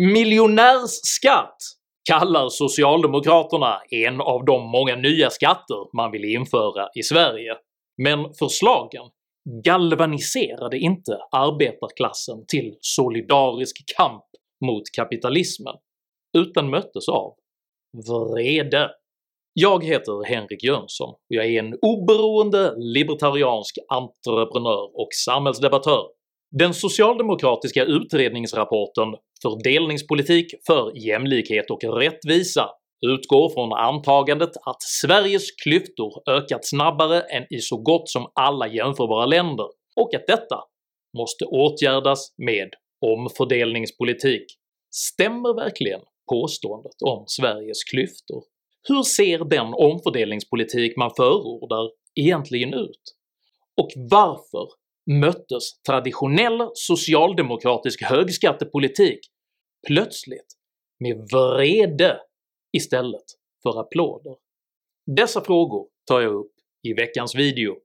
Miljonärsskatt kallar socialdemokraterna en av de många nya skatter man vill införa i Sverige, men förslagen galvaniserade inte arbetarklassen till solidarisk kamp mot kapitalismen, utan möttes av vrede. Jag heter Henrik Jönsson och jag är en oberoende libertariansk entreprenör och samhällsdebattör. Den socialdemokratiska utredningsrapporten “Fördelningspolitik för jämlikhet och rättvisa” utgår från antagandet att Sveriges klyftor ökat snabbare än i så gott som alla jämförbara länder och att detta måste åtgärdas med omfördelningspolitik. Stämmer verkligen påståendet om Sveriges klyftor? Hur ser den omfördelningspolitik man förordar egentligen ut? Och varför möttes traditionell socialdemokratisk högskattepolitik plötsligt med vrede istället för applåder? Dessa frågor tar jag upp i veckans video.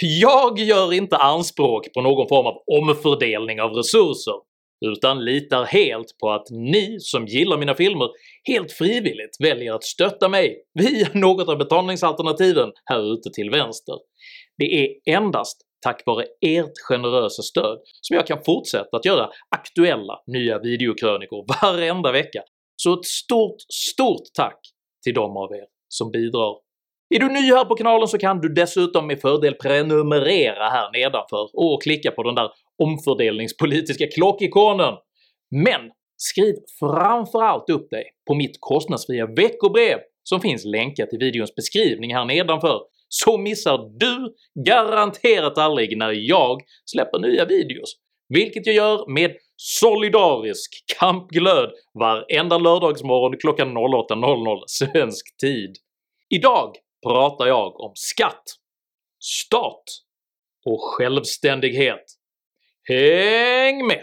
Jag gör inte anspråk på någon form av omfördelning av resurser, utan litar helt på att ni som gillar mina filmer helt frivilligt väljer att stötta mig via något av betalningsalternativen här ute till vänster. Det är endast tack vare ert generösa stöd som jag kan fortsätta att göra aktuella nya videokrönikor varenda vecka, så ett stort STORT tack till de av er som bidrar. Är du ny här på kanalen så kan du dessutom med fördel prenumerera här nedanför och klicka på den där omfördelningspolitiska klockikonen. Men skriv framförallt upp dig på mitt kostnadsfria veckobrev som finns länkat i videons beskrivning här nedanför, så missar du garanterat aldrig när jag släpper nya videos, vilket jag gör med solidarisk kampglöd varenda lördagsmorgon klockan 08.00 svensk tid. Idag pratar jag om skatt, stat och självständighet. Häng med!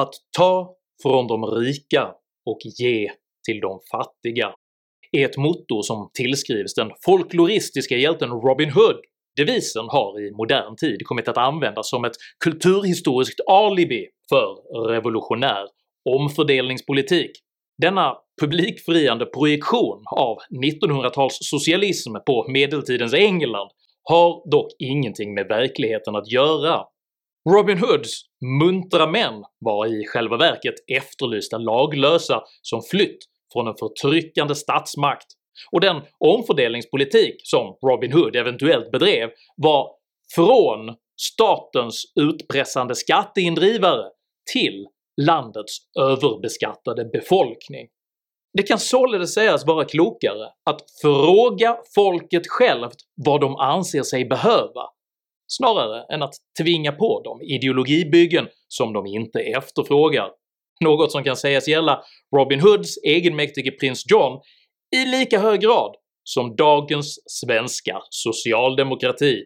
Att ta från de rika och ge till de fattiga är ett motto som tillskrivs den folkloristiska hjälten Robin Hood. Devisen har i modern tid kommit att användas som ett kulturhistoriskt alibi för revolutionär omfördelningspolitik. Denna publikfriande projektion av 1900-talssocialism på medeltidens England har dock ingenting med verkligheten att göra. Robin Hoods muntra män var i själva verket efterlysta laglösa som flytt från en förtryckande statsmakt, och den omfördelningspolitik som Robin Hood eventuellt bedrev var från statens utpressande skatteindrivare till landets överbeskattade befolkning. Det kan således sägas vara klokare att fråga folket självt vad de anser sig behöva, snarare än att tvinga på dem ideologibyggen som de inte efterfrågar. Något som kan sägas gälla Robin Hoods egenmäktige prins John i lika hög grad som dagens svenska socialdemokrati.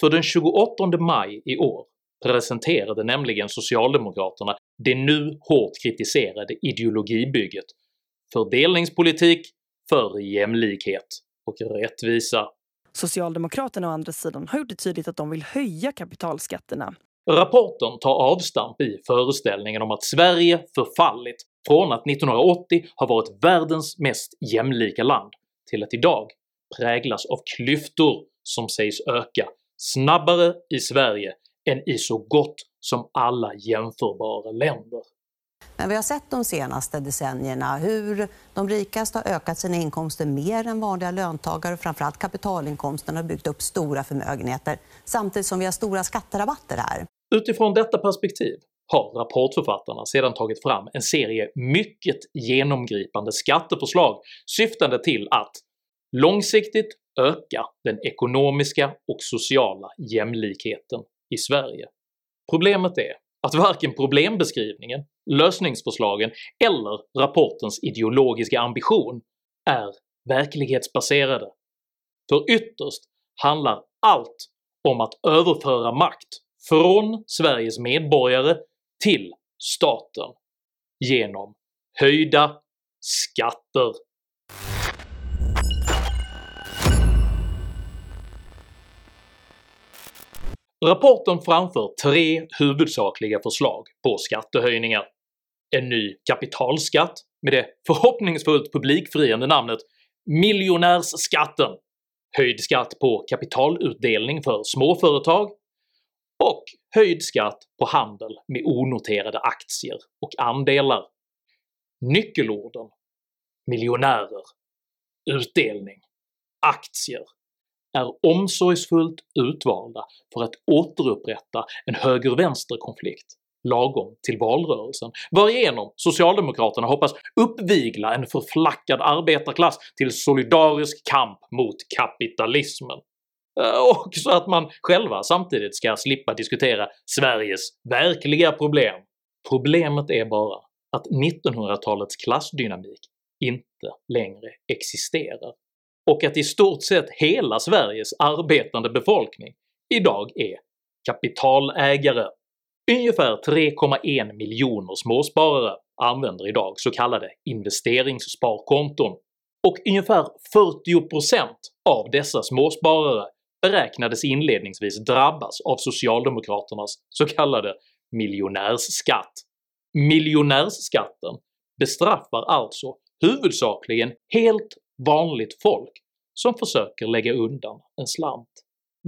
För den 28 maj i år presenterade nämligen socialdemokraterna det nu hårt kritiserade ideologibygget “Fördelningspolitik för jämlikhet och rättvisa”. Socialdemokraterna å andra sidan har gjort det tydligt att de vill höja kapitalskatterna. Rapporten tar avstamp i föreställningen om att Sverige förfallit från att 1980 ha varit världens mest jämlika land till att idag präglas av klyftor som sägs öka snabbare i Sverige än i så gott som alla jämförbara länder. Men vi har sett de senaste decennierna hur de rikaste har ökat sina inkomster mer än vanliga löntagare och framförallt kapitalinkomsterna har byggt upp stora förmögenheter samtidigt som vi har stora skatterabatter här. Utifrån detta perspektiv har rapportförfattarna sedan tagit fram en serie mycket genomgripande skatteförslag syftande till att långsiktigt öka den ekonomiska och sociala jämlikheten i Sverige. Problemet är att varken problembeskrivningen, lösningsförslagen eller rapportens ideologiska ambition är verklighetsbaserade, för ytterst handlar allt om att överföra makt från Sveriges medborgare till staten genom höjda skatter. Rapporten framför tre huvudsakliga förslag på skattehöjningar. En ny kapitalskatt med det förhoppningsfullt publikfriande namnet “miljonärsskatten”, höjd skatt på kapitalutdelning för småföretag och höjd skatt på handel med onoterade aktier och andelar. Nyckelorden miljonärer, utdelning, aktier är omsorgsfullt utvalda för att återupprätta en höger-vänster-konflikt lagom till valrörelsen, varigenom socialdemokraterna hoppas uppvigla en förflackad arbetarklass till solidarisk kamp mot kapitalismen. Eh, och så att man själva samtidigt ska slippa diskutera Sveriges verkliga problem. Problemet är bara att 1900-talets klassdynamik inte längre existerar och att i stort sett hela Sveriges arbetande befolkning idag är kapitalägare. Ungefär 3,1 miljoner småsparare använder idag så kallade investeringssparkonton, och ungefär 40% av dessa småsparare beräknades inledningsvis drabbas av socialdemokraternas så kallade miljonärsskatt. Miljonärsskatten bestraffar alltså huvudsakligen helt vanligt folk som försöker lägga undan en slant.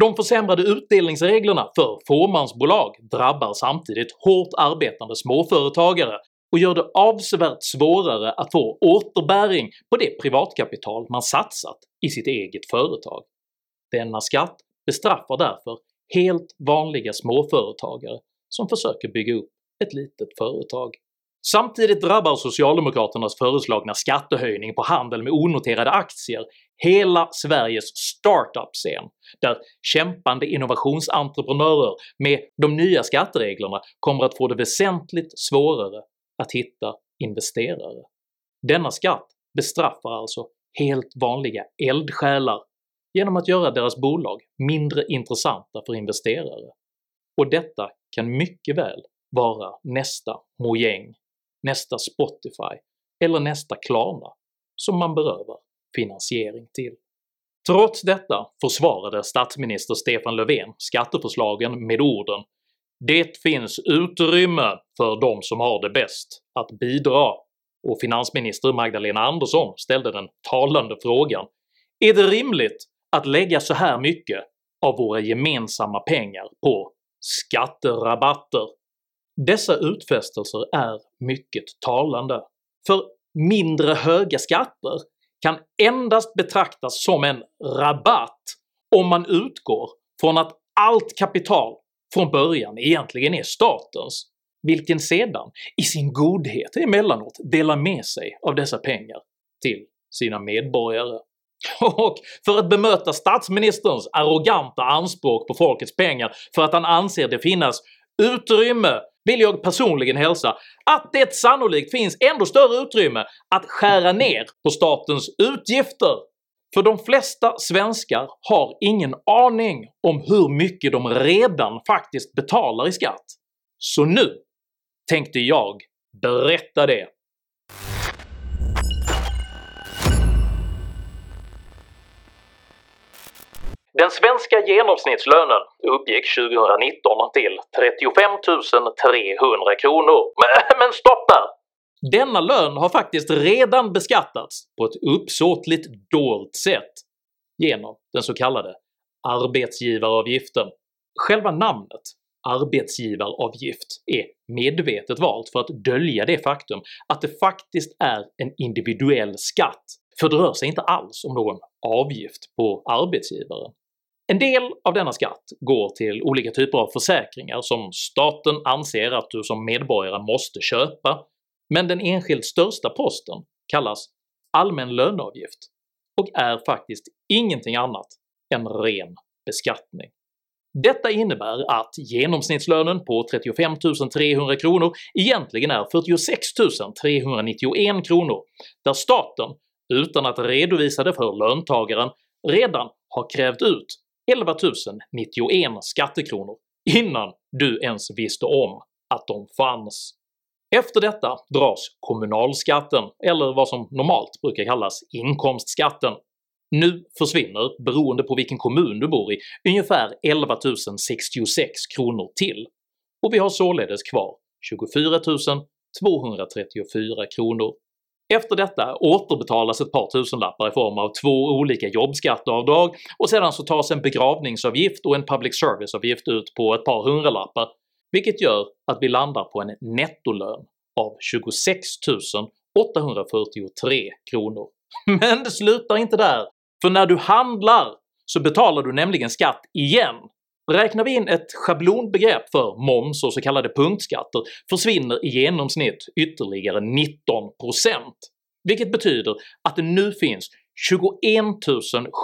De försämrade utdelningsreglerna för fåmansbolag drabbar samtidigt hårt arbetande småföretagare och gör det avsevärt svårare att få återbäring på det privatkapital man satsat i sitt eget företag. Denna skatt bestraffar därför helt vanliga småföretagare som försöker bygga upp ett litet företag. Samtidigt drabbar socialdemokraternas föreslagna skattehöjning på handel med onoterade aktier hela Sveriges startup-scen, där kämpande innovationsentreprenörer med de nya skattereglerna kommer att få det väsentligt svårare att hitta investerare. Denna skatt bestraffar alltså helt vanliga eldsjälar genom att göra deras bolag mindre intressanta för investerare, och detta kan mycket väl vara nästa Mojang nästa Spotify eller nästa Klarna som man berövar finansiering till. Trots detta försvarade statsminister Stefan Löfven skatteförslagen med orden “Det finns utrymme för de som har det bäst att bidra” och finansminister Magdalena Andersson ställde den talande frågan “Är det rimligt att lägga så här mycket av våra gemensamma pengar på skatterabatter? Dessa utfästelser är mycket talande, för mindre höga skatter kan endast betraktas som en rabatt om man utgår från att allt kapital från början egentligen är statens, vilken sedan i sin godhet emellanåt delar med sig av dessa pengar till sina medborgare. Och för att bemöta statsministerns arroganta anspråk på folkets pengar för att han anser det finnas utrymme vill jag personligen hälsa att det sannolikt finns ändå större utrymme att skära ner på statens utgifter, för de flesta svenskar har ingen aning om hur mycket de redan faktiskt betalar i skatt. Så nu tänkte jag berätta det Den svenska genomsnittslönen uppgick 2019 till 35 300 kronor. Men, stopp där! Denna lön har faktiskt redan beskattats på ett uppsåtligt dolt sätt genom den så kallade arbetsgivaravgiften. Själva namnet arbetsgivaravgift är medvetet valt för att dölja det faktum att det faktiskt är en individuell skatt, för det rör sig inte alls om någon avgift på arbetsgivaren. En del av denna skatt går till olika typer av försäkringar som staten anser att du som medborgare måste köpa, men den enskilt största posten kallas allmän löneavgift och är faktiskt ingenting annat än ren beskattning. Detta innebär att genomsnittslönen på 35 300 kronor egentligen är 46 391 kronor, där staten utan att redovisa det för löntagaren redan har krävt ut 11 091 skattekronor innan du ens visste om att de fanns. Efter detta dras kommunalskatten, eller vad som normalt brukar kallas inkomstskatten. Nu försvinner, beroende på vilken kommun du bor i, ungefär 11 066 kronor till, och vi har således kvar 24 234 kronor. Efter detta återbetalas ett par tusenlappar i form av två olika jobbskatteavdrag och sedan så tas en begravningsavgift och en public service-avgift ut på ett par hundralappar, vilket gör att vi landar på en nettolön av 26 843 kronor. Men det slutar inte där, för när du handlar så betalar du nämligen skatt igen Räknar vi in ett schablonbegrepp för moms och så kallade punktskatter försvinner i genomsnitt ytterligare 19%, vilket betyder att det nu finns 21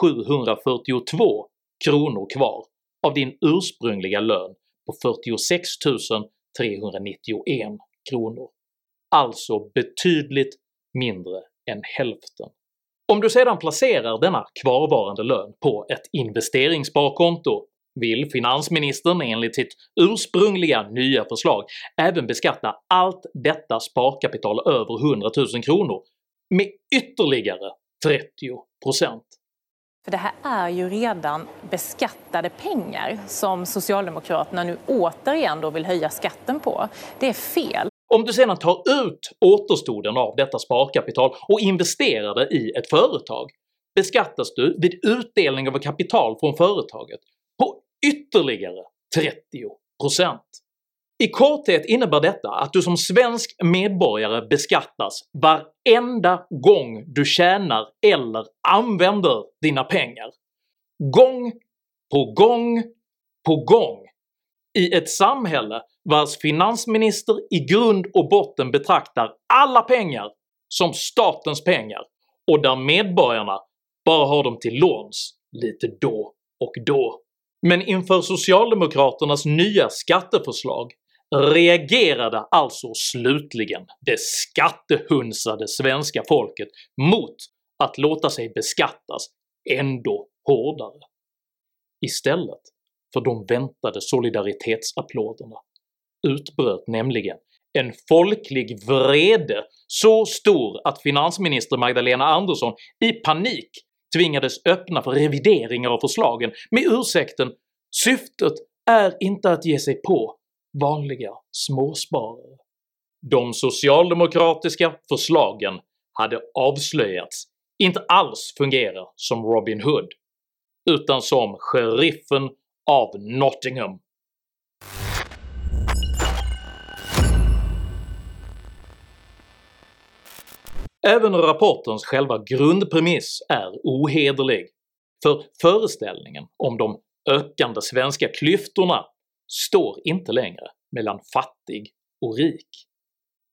742 kronor kvar av din ursprungliga lön på 46 391 kronor. Alltså betydligt mindre än hälften. Om du sedan placerar denna kvarvarande lön på ett investeringssparkonto vill finansministern enligt sitt ursprungliga nya förslag även beskatta allt detta sparkapital över 100 000 kronor med ytterligare 30%. För det här är ju redan beskattade pengar som Socialdemokraterna nu återigen då vill höja skatten på. Det är fel. Om du sedan tar ut återstoden av detta sparkapital och investerar det i ett företag beskattas du vid utdelning av kapital från företaget ytterligare 30%. I korthet innebär detta att du som svensk medborgare beskattas varenda gång du tjänar eller använder dina pengar. Gång på gång på gång i ett samhälle vars finansminister i grund och botten betraktar alla pengar som statens pengar och där medborgarna bara har dem till låns lite då och då. Men inför socialdemokraternas nya skatteförslag reagerade alltså slutligen det skattehunsade svenska folket mot att låta sig beskattas ändå hårdare. Istället för de väntade solidaritetsapplåderna utbröt nämligen en folklig vrede så stor att finansminister Magdalena Andersson i panik tvingades öppna för revideringar av förslagen med ursäkten “syftet är inte att ge sig på vanliga småsparare”. De socialdemokratiska förslagen hade avslöjats inte alls fungera som Robin Hood, utan som sheriffen av Nottingham Även rapportens själva grundpremiss är ohederlig, för föreställningen om de ökande svenska klyftorna står inte längre mellan fattig och rik,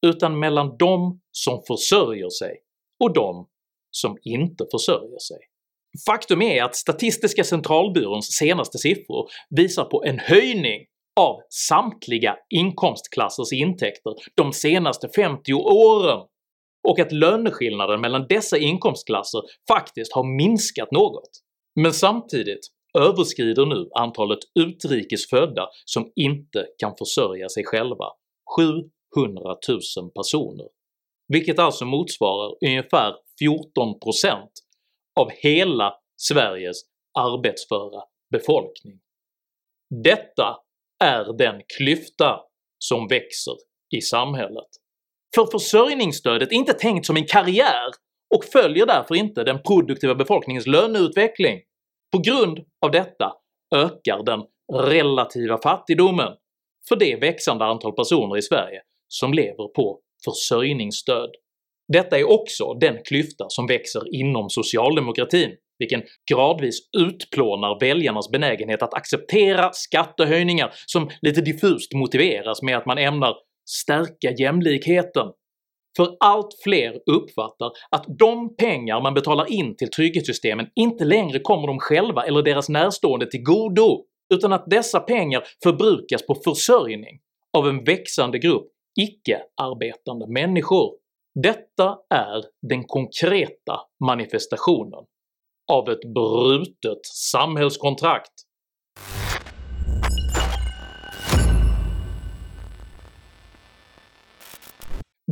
utan mellan de som försörjer sig och de som inte försörjer sig. Faktum är att Statistiska centralbyråns senaste siffror visar på en höjning av samtliga inkomstklassers intäkter de senaste 50 åren och att löneskillnaden mellan dessa inkomstklasser faktiskt har minskat något. Men samtidigt överskrider nu antalet utrikesfödda som inte kan försörja sig själva 700 000 personer, vilket alltså motsvarar ungefär 14% av hela Sveriges arbetsföra befolkning. Detta är den klyfta som växer i samhället. För försörjningsstödet är inte tänkt som en karriär och följer därför inte den produktiva befolkningens löneutveckling. På grund av detta ökar den relativa fattigdomen för det växande antal personer i Sverige som lever på försörjningsstöd. Detta är också den klyfta som växer inom socialdemokratin, vilken gradvis utplånar väljarnas benägenhet att acceptera skattehöjningar som lite diffust motiveras med att man ämnar stärka jämlikheten. För allt fler uppfattar att de pengar man betalar in till trygghetssystemen inte längre kommer dem själva eller deras närstående till godo, utan att dessa pengar förbrukas på försörjning av en växande grupp icke-arbetande människor. Detta är den konkreta manifestationen av ett brutet samhällskontrakt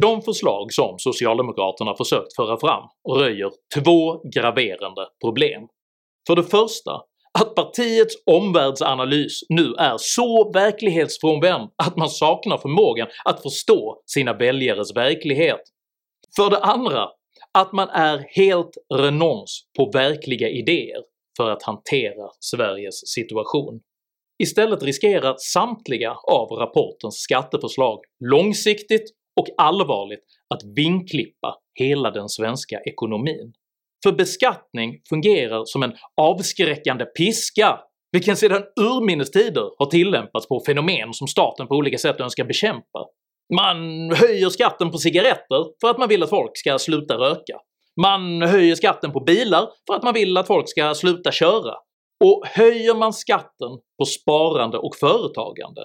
De förslag som socialdemokraterna försökt föra fram röjer två graverande problem. För det första att partiets omvärldsanalys nu är så verklighetsfrånvänd att man saknar förmågan att förstå sina väljares verklighet. För det andra att man är helt renons på verkliga idéer för att hantera Sveriges situation. Istället riskerar samtliga av rapportens skatteförslag långsiktigt och allvarligt att vinklippa hela den svenska ekonomin. För beskattning fungerar som en avskräckande piska vilken sedan urminnes tider har tillämpats på fenomen som staten på olika sätt önskar bekämpa. Man höjer skatten på cigaretter för att man vill att folk ska sluta röka. Man höjer skatten på bilar för att man vill att folk ska sluta köra. Och höjer man skatten på sparande och företagande,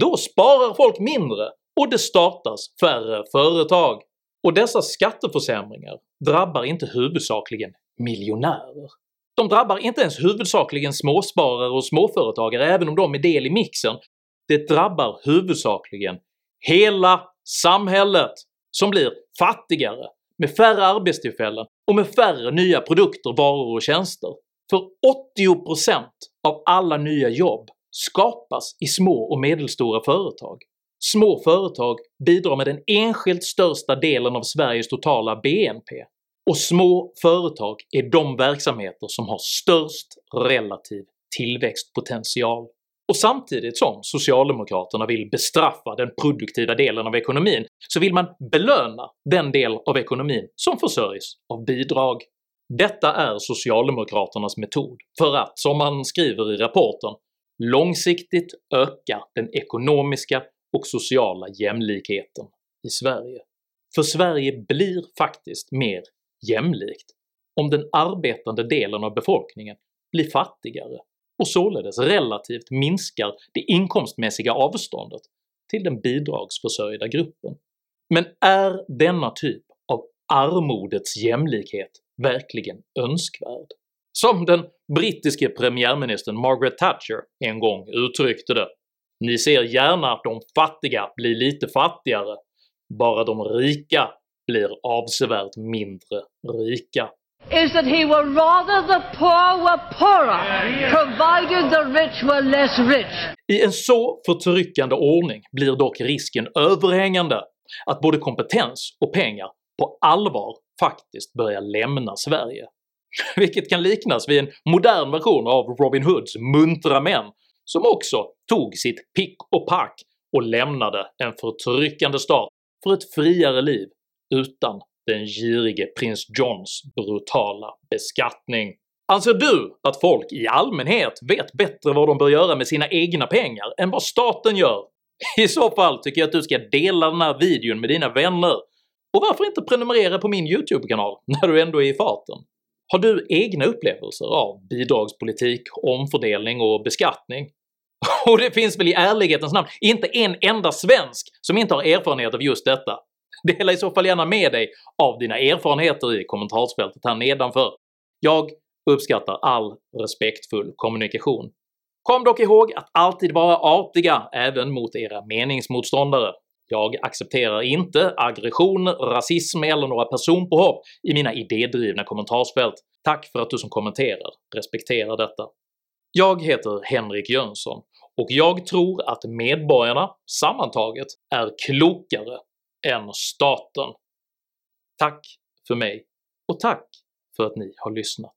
då sparar folk mindre och det startas färre företag. Och dessa skatteförsämringar drabbar inte huvudsakligen miljonärer. De drabbar inte ens huvudsakligen småsparare och småföretagare även om de är del i mixen, det drabbar huvudsakligen hela samhället som blir fattigare med färre arbetstillfällen och med färre nya produkter, varor och tjänster. För 80% av alla nya jobb skapas i små och medelstora företag. Små företag bidrar med den enskilt största delen av Sveriges totala BNP, och små företag är de verksamheter som har störst relativ tillväxtpotential. Och samtidigt som socialdemokraterna vill bestraffa den produktiva delen av ekonomin så vill man belöna den del av ekonomin som försörjs av bidrag. Detta är socialdemokraternas metod för att, som man skriver i rapporten, långsiktigt öka den ekonomiska och sociala jämlikheten i Sverige. För Sverige blir faktiskt mer jämlikt om den arbetande delen av befolkningen blir fattigare och således relativt minskar det inkomstmässiga avståndet till den bidragsförsörjda gruppen. Men är denna typ av armodets jämlikhet verkligen önskvärd? Som den brittiske premiärministern Margaret Thatcher en gång uttryckte det “Ni ser gärna att de fattiga blir lite fattigare, bara de rika blir avsevärt mindre rika” is that he would rather the poor were poorer, provided the rich were less rich. I en så förtryckande ordning blir dock risken överhängande att både kompetens och pengar på allvar faktiskt börjar lämna Sverige. Vilket kan liknas vid en modern version av Robin Hoods muntra män som också tog sitt pick och pack och lämnade en förtryckande stat för ett friare liv utan den girige prins Johns brutala beskattning. Anser du att folk i allmänhet vet bättre vad de bör göra med sina egna pengar än vad staten gör? I så fall tycker jag att du ska dela den här videon med dina vänner, och varför inte prenumerera på min YouTube-kanal när du ändå är i farten? Har du egna upplevelser av bidragspolitik, omfördelning och beskattning? Och det finns väl i ärlighetens namn inte en enda svensk som inte har erfarenhet av just detta? Dela i så fall gärna med dig av dina erfarenheter i kommentarsfältet här nedanför. Jag uppskattar all respektfull kommunikation. Kom dock ihåg att alltid vara artiga även mot era meningsmotståndare. Jag accepterar inte aggression, rasism eller några personpåhopp i mina idédrivna kommentarsfält. Tack för att du som kommenterar respekterar detta. Jag heter Henrik Jönsson och jag tror att medborgarna sammantaget är klokare än staten. Tack för mig, och tack för att ni har lyssnat.